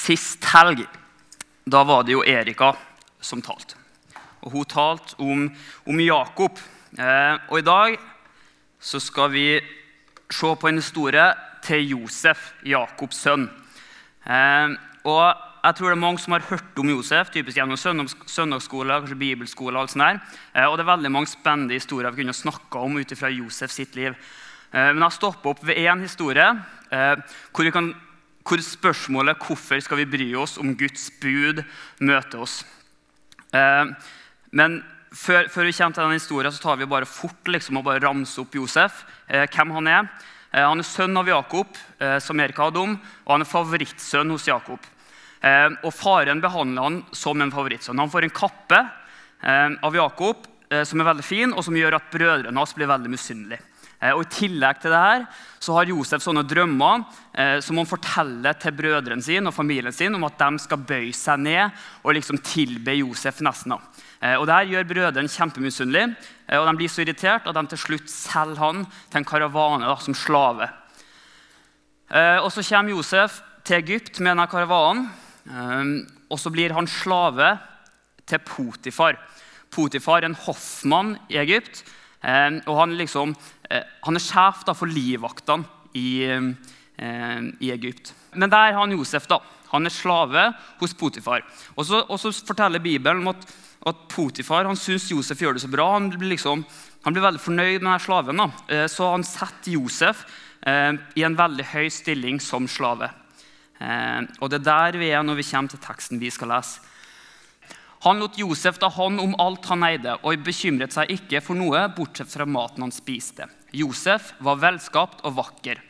Sist helg da var det jo Erika som talte. Og Hun talte om, om Jakob. Eh, og I dag så skal vi se på en historie til Josef, Jakobs sønn. Eh, og jeg tror det er mange som har hørt om Josef, typisk gjennom søndagsskole, kanskje bibelskole. og alt sånt der. Eh, og det er veldig mange spennende historier vi kunne snakka om ut fra Josef sitt liv. Eh, men jeg stopper opp ved én historie eh, hvor vi kan hvor spørsmålet 'Hvorfor skal vi bry oss om Guds bud?' møter oss. Eh, men før, før, vi kommer til den historien, så tar vi bare fort liksom, og bare ramse opp Josef. Eh, hvem han er. Eh, han er sønn av Jakob, som Erik hadde om, og han er favorittsønn hos Jakob. Og Faren behandler han som en favorittsønn. Han får en kappe av Jakob som er veldig fin, og som gjør at brødrene hans blir veldig misunnelige. Eh, og I tillegg til det her, så har Josef sånne drømmer eh, som han forteller til brødrene sine og familien sin om at de skal bøye seg ned og liksom tilbe Josef nesten. Eh, og Det her gjør brødrene kjempemisunnelige, eh, og de blir så irritert at de til slutt selger han til en karavane da, som slave. Eh, og Så kommer Josef til Egypt med denne karavanen, eh, og så blir han slave til Potifar. Potifar er en hoffmann i Egypt. og han liksom Eh, han er sjef da, for livvaktene i, eh, i, Egypt. Men der har han Josef. da. Han er slave hos Potifar. Og så, forteller Bibelen at, at Potifar han syns Josef gjør det så bra. Han blir, liksom, han blir veldig fornøyd med denne slaven. da. Eh, så han setter Josef eh, i en veldig høy stilling som slave. Eh, og Det er der vi er når vi kommer til teksten vi skal lese. Han lot Josef ta hånd om alt han eide, og bekymret seg ikke for noe, bortsett fra maten han spiste. Josef var velskapt og vakker.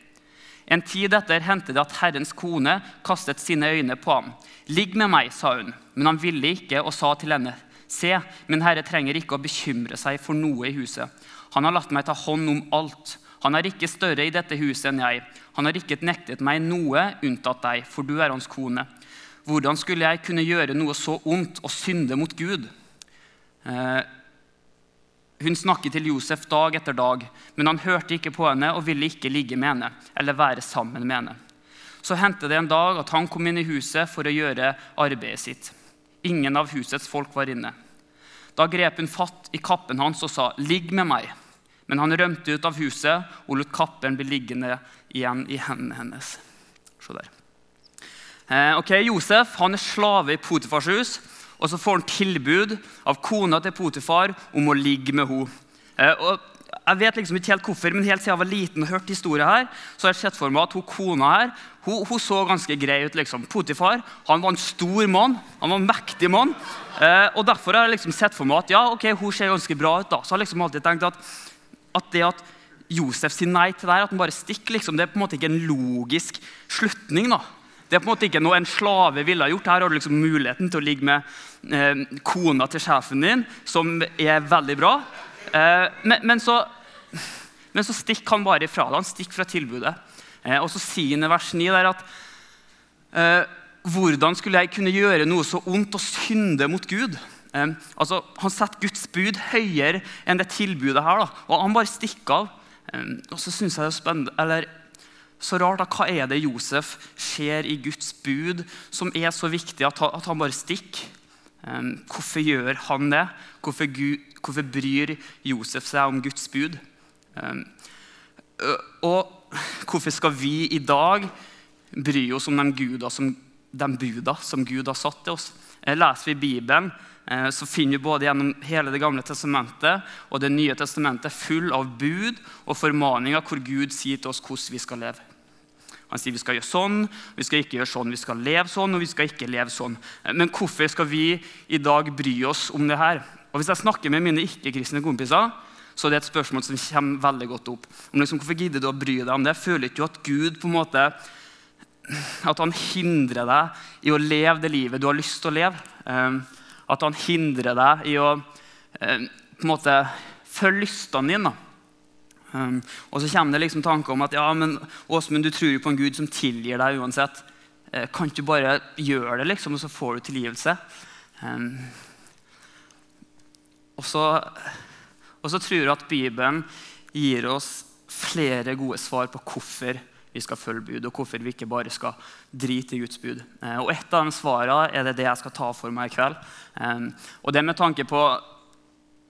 En tid etter hendte det at Herrens kone kastet sine øyne på ham. 'Ligg med meg', sa hun, men han ville ikke og sa til henne, 'Se, min herre trenger ikke å bekymre seg for noe i huset.' 'Han har latt meg ta hånd om alt.' 'Han er ikke større i dette huset enn jeg.' 'Han har ikke nektet meg noe unntatt deg, for du er hans kone.' 'Hvordan skulle jeg kunne gjøre noe så ondt og synde mot Gud?' Eh, hun snakket til Josef dag etter dag, men han hørte ikke på henne og ville ikke ligge med henne eller være sammen med henne. Så hendte det en dag at han kom inn i huset for å gjøre arbeidet sitt. Ingen av husets folk var inne. Da grep hun fatt i kappen hans og sa, 'Ligg med meg.' Men han rømte ut av huset og lot kappen bli liggende igjen i hendene hennes. Se der. Eh, ok, Josef han er slave i Potifars hus. Og så får han tilbud av kona til Potifar om å ligge med henne. Eh, jeg vet liksom ikke helt hvorfor, men helt siden jeg var liten og hørte historien her, så har jeg sett for meg at hun kona her hun, hun så ganske grei ut. liksom. Potifar han var en stor mann, han var en mektig mann. Eh, og Derfor har jeg liksom sett for meg at ja, ok, hun ser ganske bra ut. da. Så jeg har liksom alltid tenkt at, at det at Josef sier nei til det her, at han bare stikker, liksom, det er på en måte ikke en logisk slutning. da. Det er på en måte ikke noe en slave ville ha gjort. Her har du liksom muligheten til å ligge med eh, kona til sjefen din, som er veldig bra. Eh, men, men, så, men, så, stikker han bare ifra det. Han stikker fra tilbudet. Eh, og så sier han i vers 9 der at eh, Hvordan skulle jeg kunne gjøre noe så ondt og synde mot Gud? Eh, altså, han setter Guds bud høyere enn det tilbudet her. Da. Og han bare stikker av. Eh, og så synes jeg det er spennende, eller så rart. Da. Hva er det Josef ser i Guds bud som er så viktig at han, bare stikker? Hvorfor gjør han det? Hvorfor, Gud, hvorfor, bryr Josef seg om Guds bud? Og hvorfor skal vi i dag bry oss om de, guda som, de buda som Gud har satt til oss? Eh, leser vi Bibelen, eh, så finner vi både gjennom hele Det gamle testamentet og Det nye testamentet full av bud og formaninger hvor Gud sier til oss hvordan vi skal leve. Han sier vi skal gjøre sånn, vi skal ikke gjøre sånn, vi skal leve sånn og vi skal ikke leve sånn. Men hvorfor skal vi i dag bry oss om det her? Og Hvis jeg snakker med mine ikke-kristne kompiser, så er det et spørsmål som kommer veldig godt opp. Om liksom, hvorfor gidder du å bry deg om det? Føler ikke du at Gud på en måte, at han hindrer deg i å leve det livet du har lyst til å leve? Ehm, at han hindrer deg i å ehm, på en måte følge lystene dine? Um, og så kommer det liksom tanker om at ja, men Åsmund, du tror jo på en Gud som tilgir deg uansett. Uh, kan ikke bare gjøre det, liksom, og så får du tilgivelse? Um, og, så, og så tror jeg at Bibelen gir oss flere gode svar på hvorfor vi skal følge bud, og hvorfor vi ikke bare skal drite i Guds bud. Uh, og Et av de svarene er det, det jeg skal ta for meg i kveld. Um, og Det med tanke på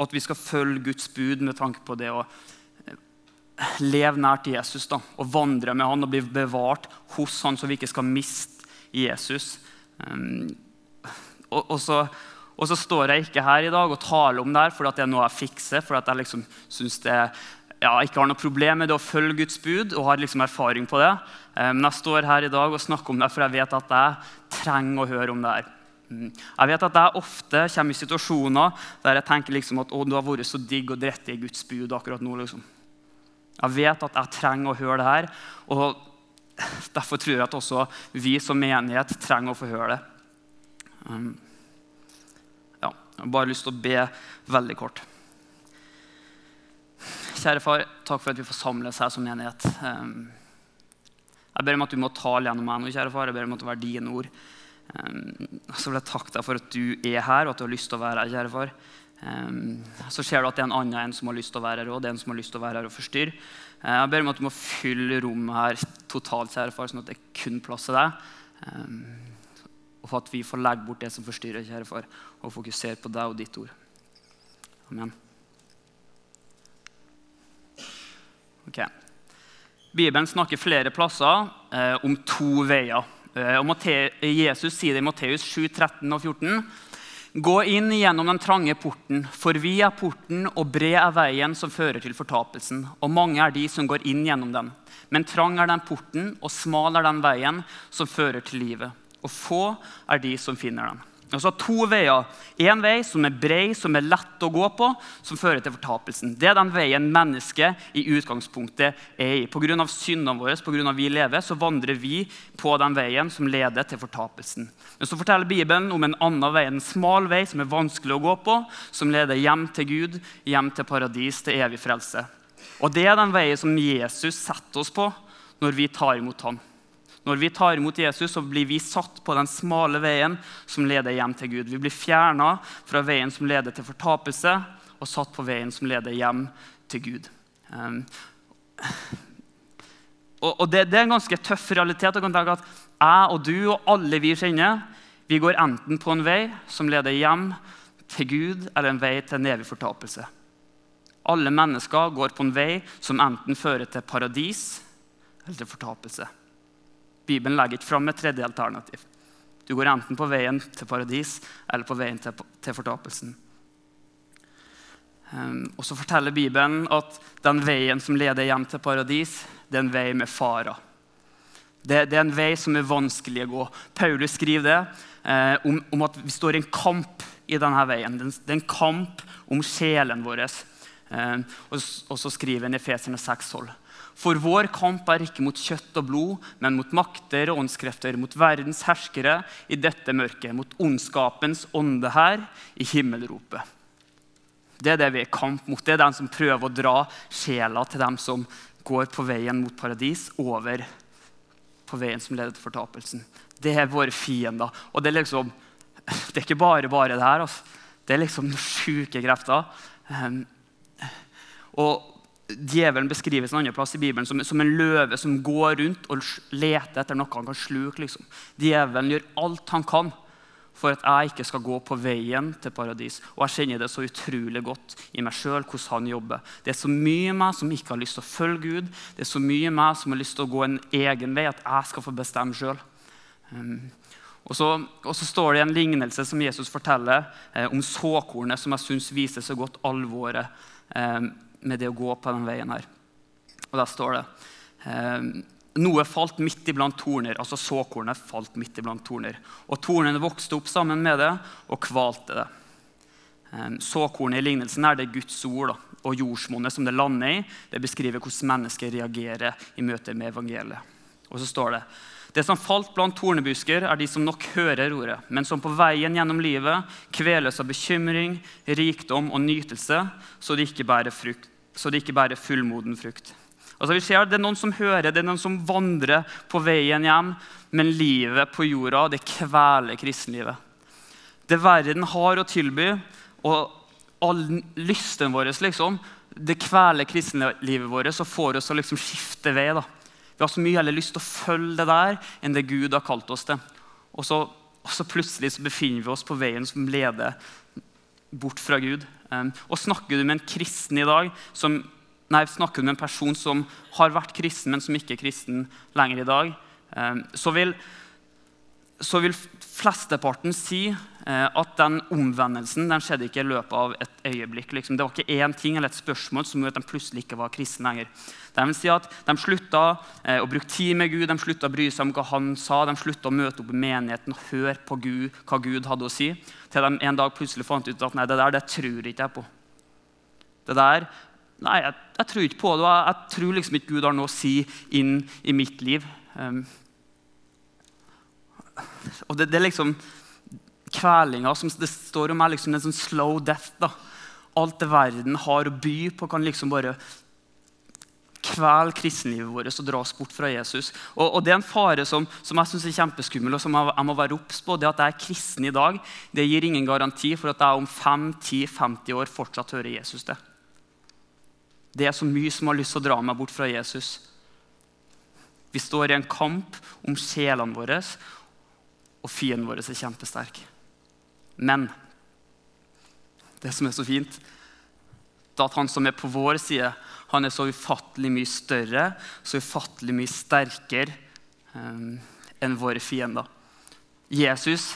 at vi skal følge Guds bud med tanke på det å leve nært Jesus da, og vandre med han og bli bevart hos han, så vi ikke skal miste Jesus. Og, og, så, og, så, står jeg ikke her i dag og taler om det her fordi det er noe jeg fikser. fordi jeg liksom synes det ja, ikke har noe problem med det å følge Guds bud og har liksom erfaring på det. Eh, men jeg står her i dag og snakker om det, for jeg vet at jeg trenger å høre om det her. Mm. Jeg vet at jeg ofte kommer i situasjoner der jeg tenker liksom at å, du har vært så digg og drette i Guds bud akkurat nå. liksom. Jeg vet at jeg trenger å høre det her. og Derfor tror jeg at også vi som menighet trenger å få høre det. Um, ja, jeg har bare lyst til å be veldig kort. Kjære far, takk for at vi får samles her som menighet. Um, jeg ber om at du må tale gjennom meg nå, kjære far. Jeg ber om at det er dine ord. Um, så vil jeg takke deg for at du er her, og at du har lyst til å være her, kjære far. Um, så ser du at det er en annen en som har lyst til å være her, og det er en som har lyst til å være her og forstyrre. Uh, jeg ber om at du må fylle rommet her totalt, kjære far, sånn at det er kun plass til deg. Um, og at vi får legge bort det som forstyrrer, kjære far, og fokusere på deg og ditt ord. Amen. Ok. Bibelen snakker flere plasser eh, om to veier. Eh, og Jesus sier det i Matteus 7, 13 og 14. Gå inn gjennom den trange porten, for vi er porten, og bred er veien som fører til fortapelsen. Og mange er de som går inn gjennom den. Men trang er den porten, og smal er den veien som fører til livet. Og få er de som finner den. Altså to veier. Én vei som er brei, som er lett å gå på, som fører til fortapelsen. Det er den veien mennesket i utgangspunktet er i. Pga. syndene våre, på grunn av vi lever, så vandrer vi på den veien som leder til fortapelsen. Men så forteller Bibelen om en annen vei, en smal vei som er vanskelig å gå på, som leder hjem til Gud, hjem til paradis, til evig frelse. Og det er den veien som Jesus setter oss på når vi tar imot ham. Når vi tar imot Jesus, så blir vi satt på den smale veien som leder hjem til Gud. Vi blir fjerna fra veien som leder til fortapelse, og satt på veien som leder hjem til Gud. Um, og, det, det, er en ganske tøff realitet. å tenke at Jeg og du og alle vi kjenner, vi går enten på en vei som leder hjem til Gud, eller en vei til en evig fortapelse. Alle mennesker går på en vei som enten fører til paradis eller til fortapelse. Bibelen legger ikke fram et tredje alternativ. Du går enten på veien til paradis eller på veien til, til fortapelsen. Um, og så forteller Bibelen at den veien som leder hjem til paradis, det er en vei med farer. Det, det, er en vei som er vanskelig å gå. Paulus skriver det eh, om, om, at vi står i en kamp i denne veien. Det er en kamp om sjelen vår. Eh, og, og, så skriver han i Feserne 6,12. For vår kamp er ikke mot kjøtt og blod, men mot makter og åndskrefter, mot verdens herskere i dette mørket, mot ondskapens ånde her i himmelropet. Det er det vi er kamp mot. Det er den som prøver å dra sjela til dem som går på veien mot paradis, over på veien som leder til fortapelsen. Det er våre fiender. Og det er liksom Det er ikke bare bare det her. Altså. Det er liksom sjuke krefter. Um, og Djevelen beskrives en annen plass i Bibelen som, som, en løve som går rundt og leter etter noe han kan sluke. Liksom. Djevelen gjør alt han kan for at jeg ikke skal gå på veien til paradis. Og jeg kjenner det så utrolig godt i meg sjøl hvordan han jobber. Det er så mye i meg som ikke har lyst til å følge Gud. Det er så mye i meg som har lyst til å gå en egen vei, at jeg skal få bestemme sjøl. Um, og, og, så står det en lignelse som Jesus forteller eh, om såkornet, som jeg syns viser så godt alvoret. Eh, med det å gå på den veien her. Og Der står det eh, noe falt midt iblant torner. altså Såkornet falt midt iblant torner. Og tornene vokste opp sammen med det og kvalte det. Eh, såkornet i lignelsen er det Guds ord. Da. Og jordsmonnet som det lander i, det beskriver hvordan mennesker reagerer i møte med evangeliet. Og så står det det som falt blant tornebusker, er de som nok hører ordet, men som på veien gjennom livet kveles av bekymring, rikdom og nytelse, så de ikke bærer, frukt, de ikke bærer fullmoden frukt. Altså vi ser Det er noen som hører, det er noen som vandrer på veien hjem, men livet på jorda det kveler kristenlivet. Det verden har å tilby, og all lysten vår, liksom, det kveler kristenlivet vårt og får oss å liksom skifte vei. da. Vi har så mye heller lyst til å følge det der enn det Gud har kalt oss til. Og så, og så plutselig så befinner vi oss på veien som leder bort fra Gud. Og snakker du med en kristen i dag som, nei, snakker du med en person som har vært kristen, men som ikke er kristen lenger i dag, så vil så vil flesteparten si eh, at den omvendelsen den skjedde ikke i løpet av et øyeblikk. Liksom. Det var ikke én ting eller et spørsmål som gjorde at de plutselig ikke var kristne lenger. Det vil si at De slutta eh, å bruke tid med Gud, de slutta å bry seg om hva han sa, de slutta å møte opp i menigheten og høre på Gud, hva Gud hadde å si, til de en dag plutselig fant ut at nei, det der det tror ikke jeg på. Det der, nei, jeg, jeg tror ikke på det, og jeg, jeg, tror liksom ikke Gud har noe å si inn i mitt liv. Um, og det, det, er liksom kvelinga som det står om, er liksom en sånn slow death. da. Alt det verden har å by på, kan liksom bare kvele kristenlivet vårt og dra oss bort fra Jesus. Og, og Det er en fare som, som jeg synes er kjempeskummel, og som jeg, jeg må være obs på. Det at jeg er kristen i dag, det gir ingen garanti for at jeg om 5-10-50 år fortsatt hører Jesus til. Det er så mye som har lyst til å dra meg bort fra Jesus. Vi står i en kamp om sjelene våre, og fienden vår er kjempesterk. Men det som er så fint, det er at han som er på vår side, han er så ufattelig mye større, så ufattelig mye sterkere um, enn våre fiender. Jesus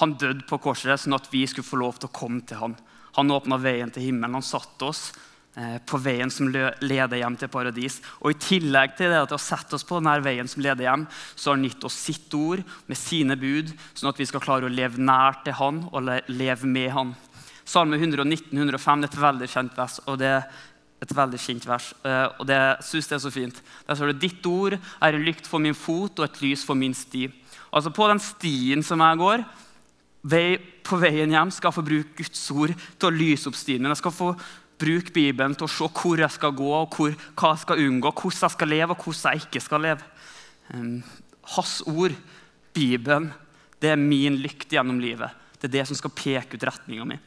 han døde på korset sånn at vi skulle få lov til å komme til ham. Han åpna veien til himmelen. Han satte oss på veien som leder hjem til paradis. Og I tillegg til det at å sette oss på denne veien som leder hjem, så har han gitt oss sitt ord med sine bud, sånn at vi skal klare å leve nær til han og leve med han. Salme 119, 105 er et veldig kjent vers. og det er et veldig kjent vers, eh, og det synes jeg er så fint. Der står det ditt ord er en lykt for min fot og et lys for min sti. Altså På den stien som jeg går, på veien hjem, skal jeg få bruke Guds ord til å lyse opp stien. Jeg skal få bruke Bibelen til å se hvor jeg skal gå, og hvor, hva jeg skal unngå, hvordan jeg skal leve, og hvordan jeg ikke skal leve. Hans ord, Bibelen, det er min lykt gjennom livet. Det er det som skal peke ut retninga mi.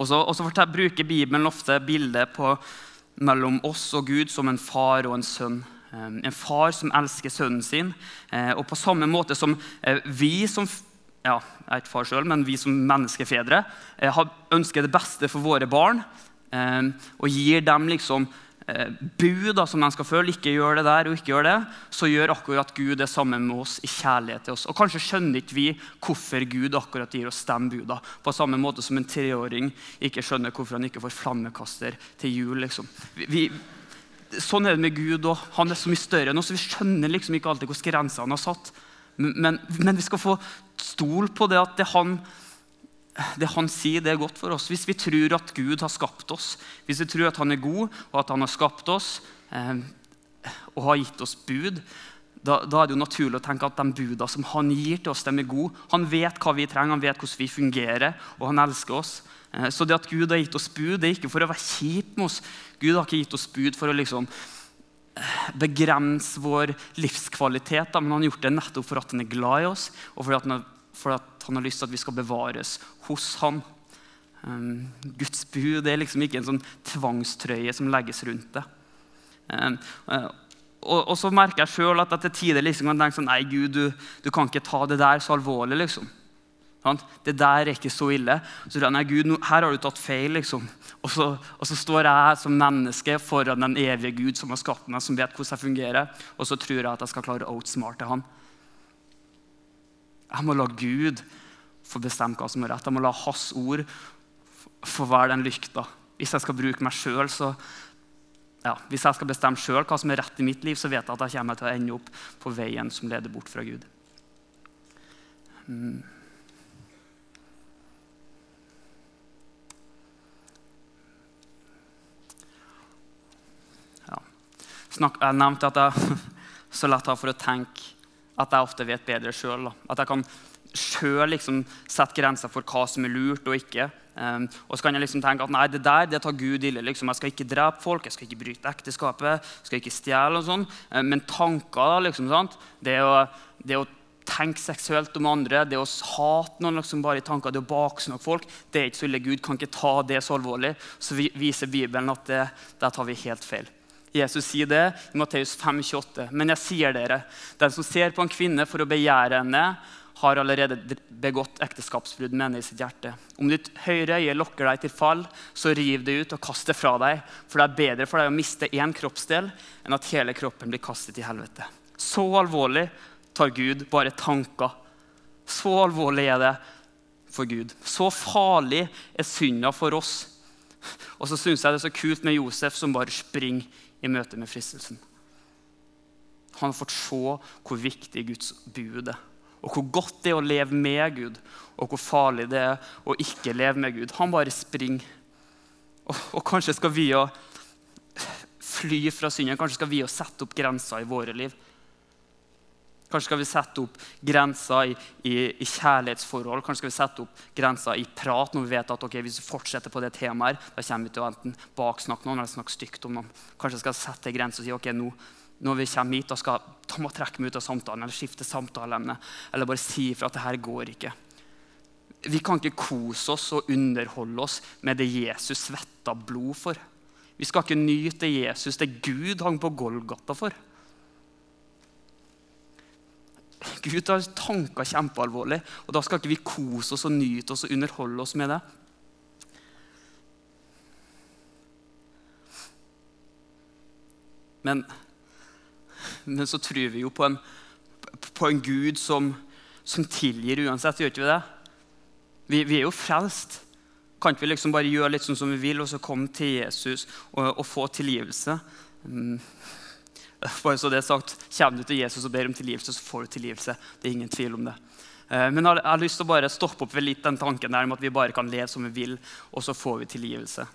Og så, bruker Bibelen ofte bildet på, mellom oss og Gud som en far og en sønn. En far som elsker sønnen sin. Eh, og på samme måte som eh, vi som ja, jeg er ikke far selv, men vi som menneskefedre eh, ønsker det beste for våre barn eh, og gir dem liksom eh, bud da, som de skal følge. Ikke gjør det der og ikke gjør det. Så gjør akkurat Gud det samme med oss i kjærlighet til oss. Og Kanskje skjønner ikke vi hvorfor Gud akkurat gir oss de buda. På samme måte som en treåring ikke skjønner hvorfor han ikke får flammekaster til jul. liksom. Vi, sånn er det med Gud. og Han er så mye større enn oss. Vi skjønner liksom ikke alltid hvordan grenser han har satt. Men, men, vi skal få stol på det at det han, det han sier, det er godt for oss. Hvis vi tror at Gud har skapt oss, hvis vi tror at han er god, og at han har skapt oss eh, og har gitt oss bud, da, da, er det jo naturlig å tenke at de budene som han gir til oss, de er gode. Han vet hva vi trenger, han vet hvordan vi fungerer, og han elsker oss. Eh, så det at Gud har gitt oss bud, det er ikke for å være kjip med oss. Gud har ikke gitt oss bud for å liksom begrense vår livskvalitet, men han har gjort det nettopp for at han er glad i oss, og for at han, for at han har lyst til at vi skal bevares hos han. Um, Guds bud er liksom ikke en sånn tvangstrøye som legges rundt det. Um, og, og, så merker jeg sjøl at etter tider liksom kan tenke sånn Nei, Gud, du, du, kan ikke ta det der så alvorlig. liksom. Det der er ikke så ille. Så tror jeg, nei, Gud, her har du tatt feil. liksom. Og så, og så, står jeg som menneske foran den evige Gud som har skapt meg, som vet hvordan jeg fungerer, og så tror jeg at jeg skal klare å outsmarte han. Jeg må la Gud få bestemme hva som er rett. Jeg må la hans ord få være den lykta. Hvis jeg skal bruke meg sjøl, så ja, Hvis jeg skal bestemme sjøl hva som er rett i mitt liv, så vet jeg at jeg kommer til å ende opp på veien som leder bort fra Gud. Mm. Jeg nevnte at jeg så lett har for å tenke at jeg ofte vet bedre sjøl. At jeg kan sjøl liksom sette grenser for hva som er lurt og ikke. Um, og så kan jeg liksom tenke at nei, det der det tar Gud ille. Liksom. Jeg skal ikke drepe folk, jeg skal ikke bryte ekteskapet, jeg skal ikke stjele. og sånn. Um, men tanker, liksom, sant? Det å, det å tenke seksuelt om andre, det å hate noen liksom bare i tanker, det å baksnakke folk, det er ikke så ille. Gud kan ikke ta det så alvorlig. Så viser Bibelen at det, der tar vi helt feil. Jesus sier det i Matteus 5,28. Men jeg sier dere, den som ser på en kvinne for å begjære henne, har allerede begått ekteskapsbrudd med henne i sitt hjerte. Om ditt høyre øye lokker deg til fall, så riv det ut og kast det fra deg. For det er bedre for deg å miste én kroppsdel enn at hele kroppen blir kastet i helvete. Så alvorlig tar Gud bare tanker. Så alvorlig er det for Gud. Så farlig er synda for oss. Og så syns jeg det er så kult med Josef som bare springer i møte med fristelsen. Han har fått se hvor viktig Guds bud er, og hvor godt det er å leve med Gud, og hvor farlig det er å ikke leve med Gud. Han bare springer. Og, og kanskje skal vi òg fly fra synden. Kanskje skal vi òg sette opp grenser i våre liv. Kanskje skal vi sette opp grenser i, i, i, kjærlighetsforhold. Kanskje skal vi sette opp grenser i prat når vi vet at okay, hvis vi fortsetter på det temaet, da kommer vi til å enten baksnakke noen eller snakke stygt om noen. Kanskje skal sette grenser og si ok, nå, når vi kommer hit, da, skal, da jeg trekke meg ut av samtalen eller skifte samtaleemne. Eller bare si ifra at det her går ikke. Vi kan ikke kose oss og underholde oss med det Jesus svetta blod for. Vi skal ikke nyte Jesus, det Gud hang på Golgata for. Gud tar tanker kjempealvorlig, og da skal ikke vi kose oss og nyte oss og underholde oss med det. Men, men så tror vi jo på en, på en Gud som, som, tilgir uansett, gjør ikke vi det? Vi, vi, er jo frelst. Kan ikke vi liksom bare gjøre litt sånn som vi vil, og så komme til Jesus og, og få tilgivelse? Bare så det er sagt, Kommer du til Jesus og ber om tilgivelse, så får du tilgivelse. Det er ingen tvil om det. Eh, men jeg har lyst til å bare stoppe opp ved litt den tanken der om at vi bare kan leve som vi vil, og så får vi tilgivelse.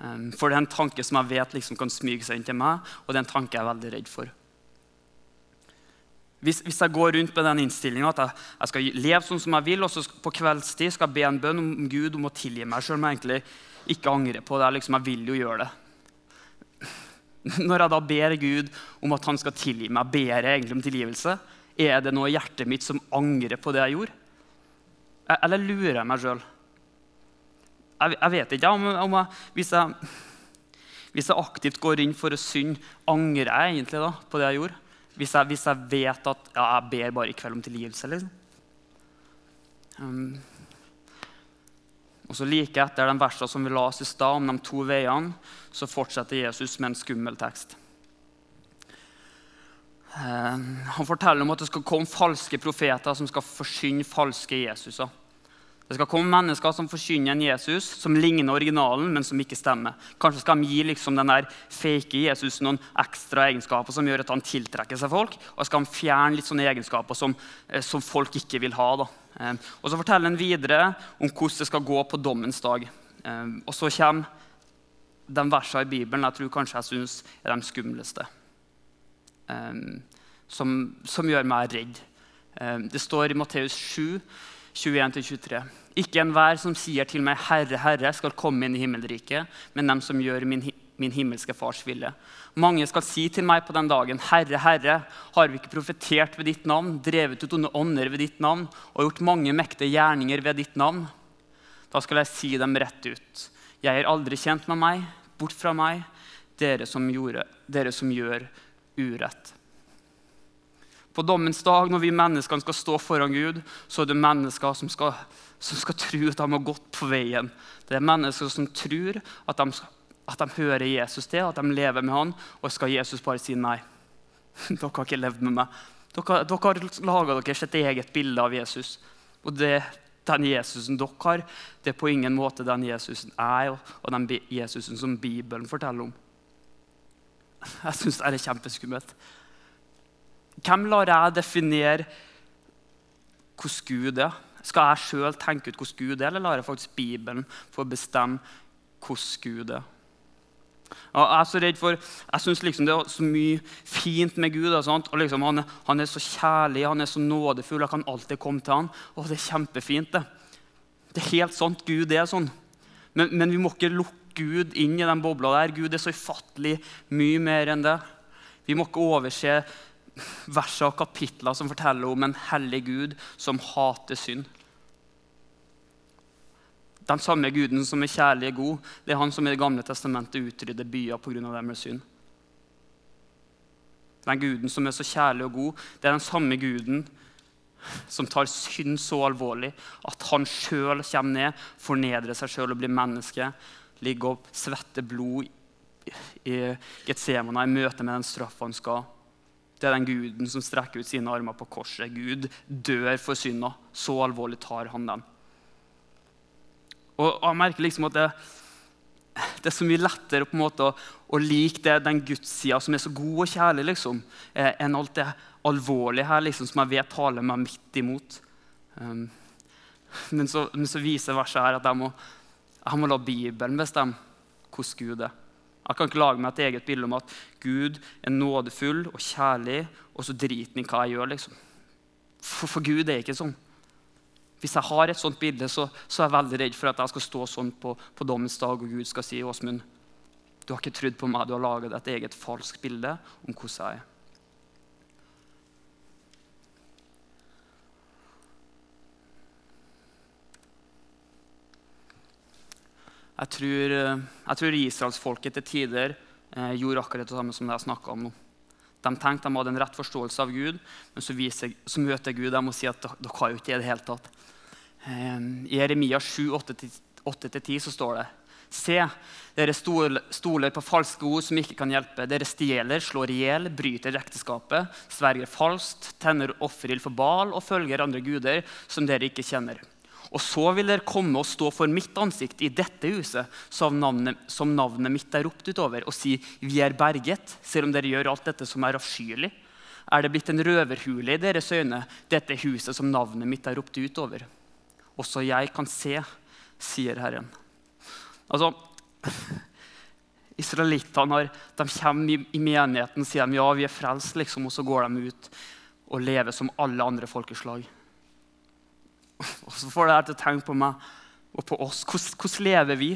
Eh, for det er en tanke som jeg vet liksom kan smyge seg inn til meg, og det er en tanke jeg er veldig redd for. Hvis, hvis jeg går rundt med den innstillinga at jeg, jeg, skal leve sånn som jeg vil, og så på kveldstid skal jeg be en bønn om Gud om å tilgi meg, selv om jeg egentlig ikke angrer på det. Liksom, jeg vil jo gjøre det. Når jeg da ber Gud om at han skal tilgi meg, ber jeg egentlig om tilgivelse? Er det noe i hjertet mitt som angrer på det jeg gjorde? Eller lurer jeg meg sjøl? Jeg, jeg, vet ikke. Om, om jeg, hvis, jeg, hvis, jeg, aktivt går inn for å synde, angrer jeg egentlig da på det jeg gjorde? Hvis jeg, hvis vet at ja, jeg ber bare i kveld om tilgivelse? liksom. Um, og så Like etter den versa som vi la oss i stad om de to veiene, så fortsetter Jesus med en skummel tekst. Eh, han forteller om at det skal komme falske profeter som skal forsyne falske Jesuser. Det skal komme mennesker som forkynner en Jesus som ligner originalen, men som ikke stemmer. Kanskje skal de gi liksom den der fake Jesus noen ekstra egenskaper som gjør at han tiltrekker seg folk. Og skal de fjerne litt sånne egenskaper som, eh, som folk ikke vil ha. da. Eh, og Så forteller han videre om hvordan det skal gå på dommens dag. Eh, og så kommer de versene i Bibelen jeg tror kanskje jeg syns er de skumleste. Som, som gjør meg redd. Det står i Matteus 7 21-23. Ikke enhver som sier til meg, 'Herre, Herre', skal komme inn i himmelriket, men dem som gjør min, min himmelske Fars vilje. Mange skal si til meg på den dagen, 'Herre, Herre, har vi ikke profetert ved ditt navn', 'drevet ut onde ånder ved ditt navn' 'og gjort mange mektige gjerninger ved ditt navn'? Da skal jeg si dem rett ut. Jeg er aldri kjent med meg. Bort fra meg, dere som, gjorde, dere som gjør urett. På dommens dag, når vi menneskene skal stå foran Gud, så er det mennesker som skal, som skal tro at de har gått på veien. Det er mennesker som tror at de, at de hører Jesus til, at de lever med han, og skal Jesus bare si nei. Dere har ikke levd med meg. Dere, dere har laga deres et eget bilde av Jesus. Og det, den Jesusen dere har, det er på ingen måte den Jesusen jeg og den Jesusen som Bibelen forteller om. Jeg syns det er kjempeskummelt. Hvem lar jeg definere hvordan Gud er? Skal jeg sjøl tenke ut hvordan Gud er, eller lar jeg faktisk Bibelen få bestemme hvordan Gud er? Og jeg er så redd for, jeg syns liksom det er så mye fint med Gud. Og, liksom han, han, er så kjærlig, han er så nådefull. Jeg kan alltid komme til han. Og det er kjempefint. Det Det er helt sant. Gud er sånn. Men, men vi må ikke lukke Gud inn i den bobla der. Gud er så ufattelig mye mer enn det. Vi må ikke overse verser og kapitler som forteller om en hellig Gud som hater synd. Den samme guden som er kjærlig og god, det er han som i Det gamle testamentet utrydder byer pga. deres synd. Den guden som er så kjærlig og god, det er den samme guden som tar synd så alvorlig at han sjøl kommer ned, fornedrer seg sjøl og blir menneske. Ligger og svetter blod i Getsemane i møte med den straffa han skal. Det er den guden som strekker ut sine armer på korset. Gud dør for synda. Så alvorlig tar han den. Og jeg merker liksom at det, det er så mye lettere på en måte å, å like det, den gudssida som er så god og kjærlig, liksom, eh, enn alt det alvorlige her liksom, som jeg vet taler meg midt imot. Um, men, så, men, så, viser verset her at jeg må, jeg må la Bibelen bestemme hvordan Gud er. Jeg kan ikke lage meg et eget bilde om at Gud er nådefull og kjærlig, og så driter han i hva jeg gjør. liksom. For, for Gud er ikke sånn. Hvis jeg har et sånt bilde, så, så, er jeg veldig redd for at jeg skal stå sånn på, på dommens dag, og Gud skal si Åsmund, du har ikke trodd på meg, du har laget et eget falskt bilde om hvordan jeg er. Jeg tror, eh, jeg tror israelsfolket til tider eh, gjorde akkurat det samme som jeg snakka om nå. De tenkte de hadde en rett forståelse av Gud, men så, viser, så møter Gud dem og sier at dere har jo ikke det i det hele tatt. Eh, I Jeremia 7, 8-10 så står det Se, dere stoler på falske ord som ikke kan hjelpe. Dere stjeler, slår i hjel, bryter ekteskapet, sverger falskt, tenner offerild for Bal og følger andre guder som dere ikke kjenner. Og så vil dere komme og stå for mitt ansikt i dette huset, som navnet, som navnet mitt er ropt utover, og si, vi er berget, selv om dere gjør alt dette som er avskyelig. Er det blitt en røverhule i deres øyne, dette huset som navnet mitt er ropt utover? Også jeg kan se, sier Herren. Altså, Israelittene kommer i menigheten og sier de, ja, vi er frelst, liksom, og så går de ut og lever som alle andre folkeslag. Og så får det her til å tenke på meg og på oss. Hvordan, hvordan lever vi?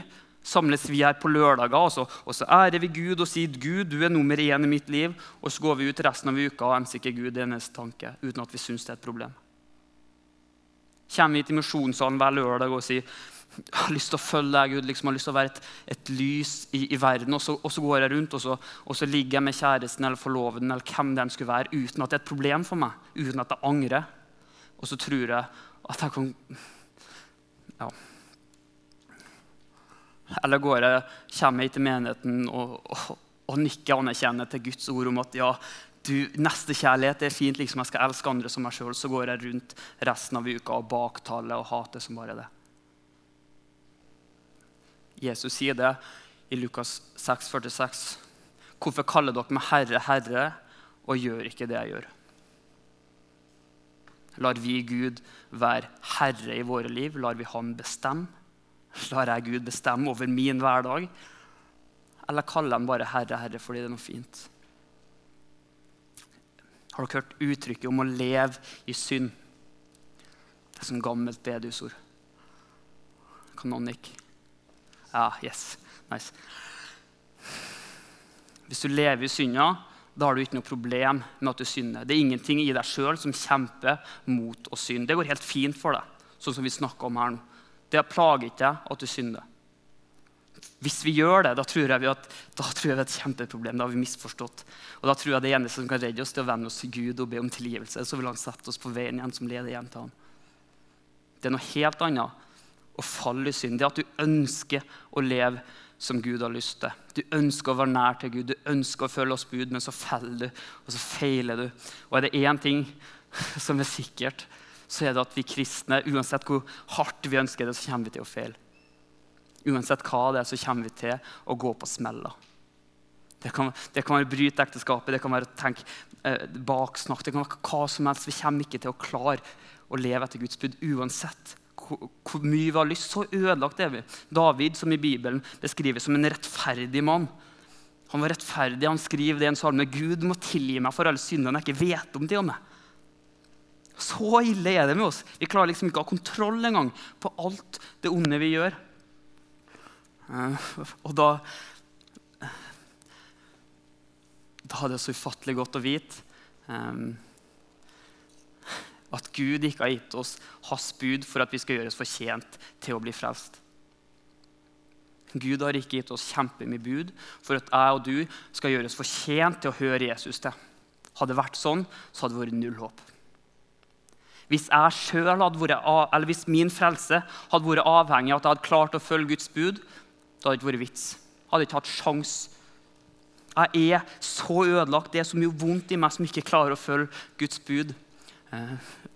Samles vi her på lørdager, og så, og så ærer vi Gud og sier Gud, du er nummer én i mitt liv. Og så går vi ut resten av uka og emser ikke Gud eneste tanke uten at vi syns det er et problem. Kommer vi til misjonssalen hver lørdag og sier jeg har lyst til å følge deg, Gud. Liksom, jeg har lyst til å være et, et lys i, i verden. Og så, og så, går jeg rundt og så, og så ligger jeg med kjæresten eller forloveden eller hvem den skulle være, uten at det er et problem for meg. Uten at jeg angrer. Og så tror jeg at jeg kan Ja. Eller går jeg, kommer jeg til menigheten og, og, og nikker anerkjennende til Guds ord om at ja, du, nestekjærlighet er fint, liksom jeg skal elske andre som meg sjøl. Så går jeg rundt resten av uka og baktaler og hater som bare det. Jesus sier det i Lukas 6, 46. Hvorfor kaller dere meg Herre, Herre, og gjør ikke det jeg gjør? Lar vi Gud være herre i våre liv? Lar vi Han bestemme? Lar jeg Gud bestemme over min hverdag? Eller kaller han bare Herre, Herre fordi det er noe fint? Har dere hørt uttrykket om å leve i synd? Det er som gammelt bedusord. Kan? Ja, yes. Nice. Hvis du lever i synda, da har du ikke noe problem med at du synder. Det er ingenting i deg sjøl som kjemper mot å synde. Det går helt fint for deg, sånn som vi snakker om her nå. Det plager ikke deg at du synder. Hvis vi gjør det, da tror jeg, at, da tror jeg vi er et kjempeproblem. Da har vi misforstått. Og da tror jeg det eneste som kan redde oss, til å vende oss til Gud og be om tilgivelse. Så vil han sette oss på veien igjen som leder hjem til ham. Det er noe helt annet å falle i synd. Det er at du ønsker å leve som Gud har lyst til. Du ønsker å være nær til Gud, du ønsker å følge oss bud, men så faller du, og så feiler du. Og er det én ting som er sikkert, så er det at vi kristne, uansett hvor hardt vi ønsker det, så kommer vi til å feile. Uansett hva det er, så kommer vi til å gå på smeller. Det kan, det kan være bryte ekteskapet, det kan være tenk, eh, baksnakk, det kan være hva som helst. Vi kommer ikke til å klare å leve etter Guds bud uansett hvor mye vi har lyst. Så ødelagt er vi. David, som i Bibelen beskrives som en rettferdig mann. Han var rettferdig. Han skriver det i en salme. Gud må tilgi meg for alle syndene jeg ikke vet om. til og. Så ille er det med oss. Vi klarer liksom ikke å ha kontroll engang på alt det onde vi gjør. Eh, og da Da er det så ufattelig godt å vite um, at Gud ikke har gitt oss hans bud for at vi skal gjøres fortjent til å bli frelst. Gud har ikke gitt oss kjempemye bud for at jeg og du skal gjøres fortjent til å høre Jesus til. Hadde det vært sånn, så hadde det vært null håp. Hvis, vært, hvis min frelse hadde vært avhengig av at jeg hadde klart å følge Guds bud, da hadde det ikke vært vits. Jeg hadde ikke hatt sjans. Jeg er så ødelagt. Det er så mye vondt i meg som ikke klarer å følge Guds bud.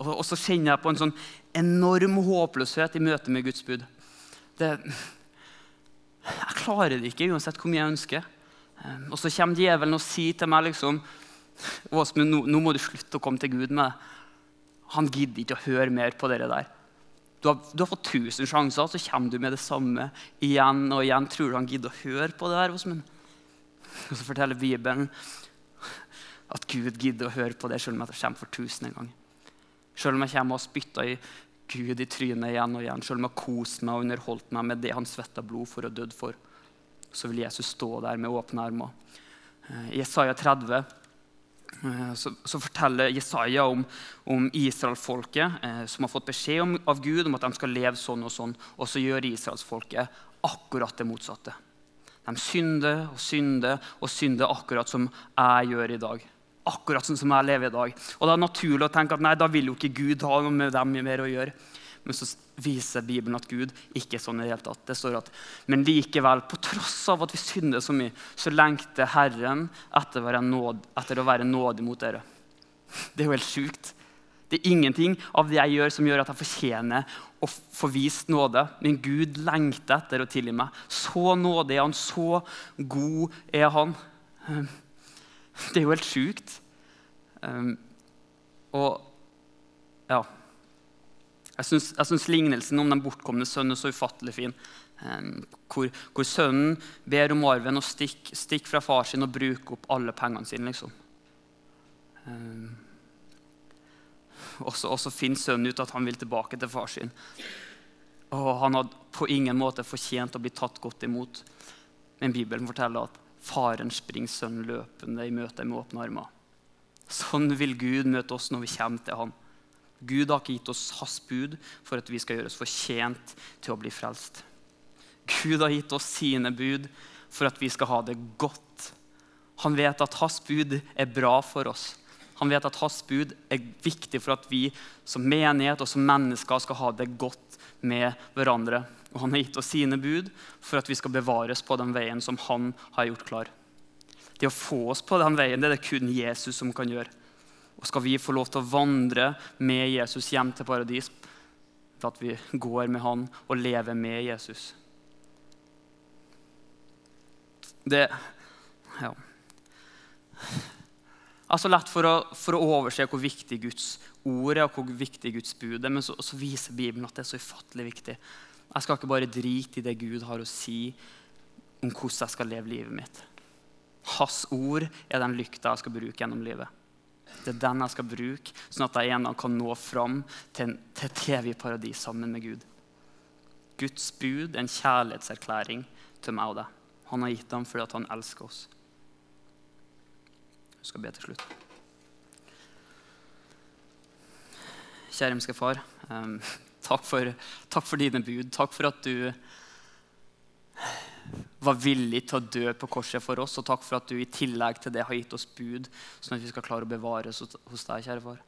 Og så kjenner jeg på en sånn enorm håpløshet i møte med Guds bud. Det, jeg klarer det ikke uansett hvor mye jeg ønsker. Eh, og så kommer djevelen og sier til meg liksom, Åsmund, nå, nå, må du slutte å komme til Gud med det. Han gidder ikke å høre mer på det der. Du har, du har, fått 1000 sjanser, så kommer du med det samme igjen og igjen. Tror du han gidder å høre på det der? Åsmund? Og så forteller Bibelen at Gud gidder å høre på det selv om det kommer for tusende gang. Selv om jeg kommer og spytter i Gud i trynet igjen og igjen, selv om jeg har kost meg og underholdt meg med det han svetta blod for og dødd for, så vil Jesus stå der med åpne armer. Eh, I Jesaja 30 eh, så, så, forteller Jesaja om, om israelsfolket eh, som har fått beskjed om, av Gud om at de skal leve sånn og sånn, og så gjør israelsfolket akkurat det motsatte. De synder og synder og synder akkurat som jeg gjør i dag akkurat sånn som jeg lever i dag. Og det er naturlig å tenke at nei, da vil jo ikke Gud ha noe med dem mer å gjøre. Men så viser Bibelen at Gud ikke er sånn i det hele tatt. Det står at, Men likevel, på tross av at vi synder så mye, så lengter Herren etter å være, nåd, nådig mot dere. Det er jo helt sjukt. Det er ingenting av det jeg gjør, som gjør at jeg fortjener å få vist nåde. Men Gud lengter etter å tilgi meg. Så nådig er han, så god er han. Det er jo helt sjukt. Um, og ja Jeg syns lignelsen om den bortkomne sønnen er så ufattelig fin. Um, hvor, hvor, sønnen ber om arven og stikker stikk fra far sin og bruker opp alle pengene sine. liksom. Um, og så finner sønnen ut at han vil tilbake til far sin. Og han hadde på ingen måte fortjent å bli tatt godt imot. Men Bibelen forteller at Faren springer sønnen løpende i møte med åpne armer. Sånn vil Gud møte oss når vi kommer til ham. Gud har ikke gitt oss hans bud for at vi skal gjøre oss fortjent til å bli frelst. Gud har gitt oss sine bud for at vi skal ha det godt. Han vet at hans bud er bra for oss. Han vet at hans bud er viktig for at vi som menighet og som mennesker skal ha det godt med hverandre. Og han har gitt oss sine bud for at vi skal bevares på den veien som han har gjort klar. Det å få oss på den veien det er det kun Jesus som kan gjøre. Og skal vi få lov til å vandre med Jesus hjem til paradis for at vi går med han og lever med Jesus. Det ja. Altså lett for å, for å overse hvor viktig Guds ord er, og hvor viktig Guds bud er, men så, så viser Bibelen at det er så ufattelig viktig. Jeg skal ikke bare drite i det Gud har å si om hvordan jeg skal leve livet mitt. Hans ord er den lykta jeg skal bruke gjennom livet. Det er den jeg skal bruke, sånn at jeg en gang kan nå fram til, til et evig paradis sammen med Gud. Guds bud er en kjærlighetserklæring til meg og deg. Han har gitt dem fordi han elsker oss. Jeg skal be til slutt. Kjære himmelske Far. Takk for, takk for, dine bud. Takk for at du var villig til å dø på korset for oss. Og takk for at du i tillegg til det har gitt oss bud, sånn at vi skal klare å bevare oss hos deg, kjære far.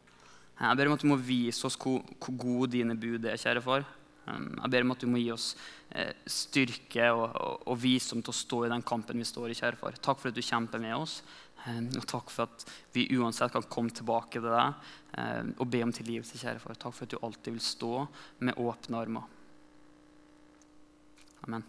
Jeg ber om at du må vise oss hvor, hvor gode dine bud er, kjære far. Jeg ber om at du må gi oss eh, styrke og, og, og visdom til å stå i den kampen vi står i, kjære far. Takk for at du kjemper med oss. Og takk for at vi uansett kan komme tilbake til deg og be om tilgivelse. kjære far. Takk for at du alltid vil stå med åpne armer. Amen.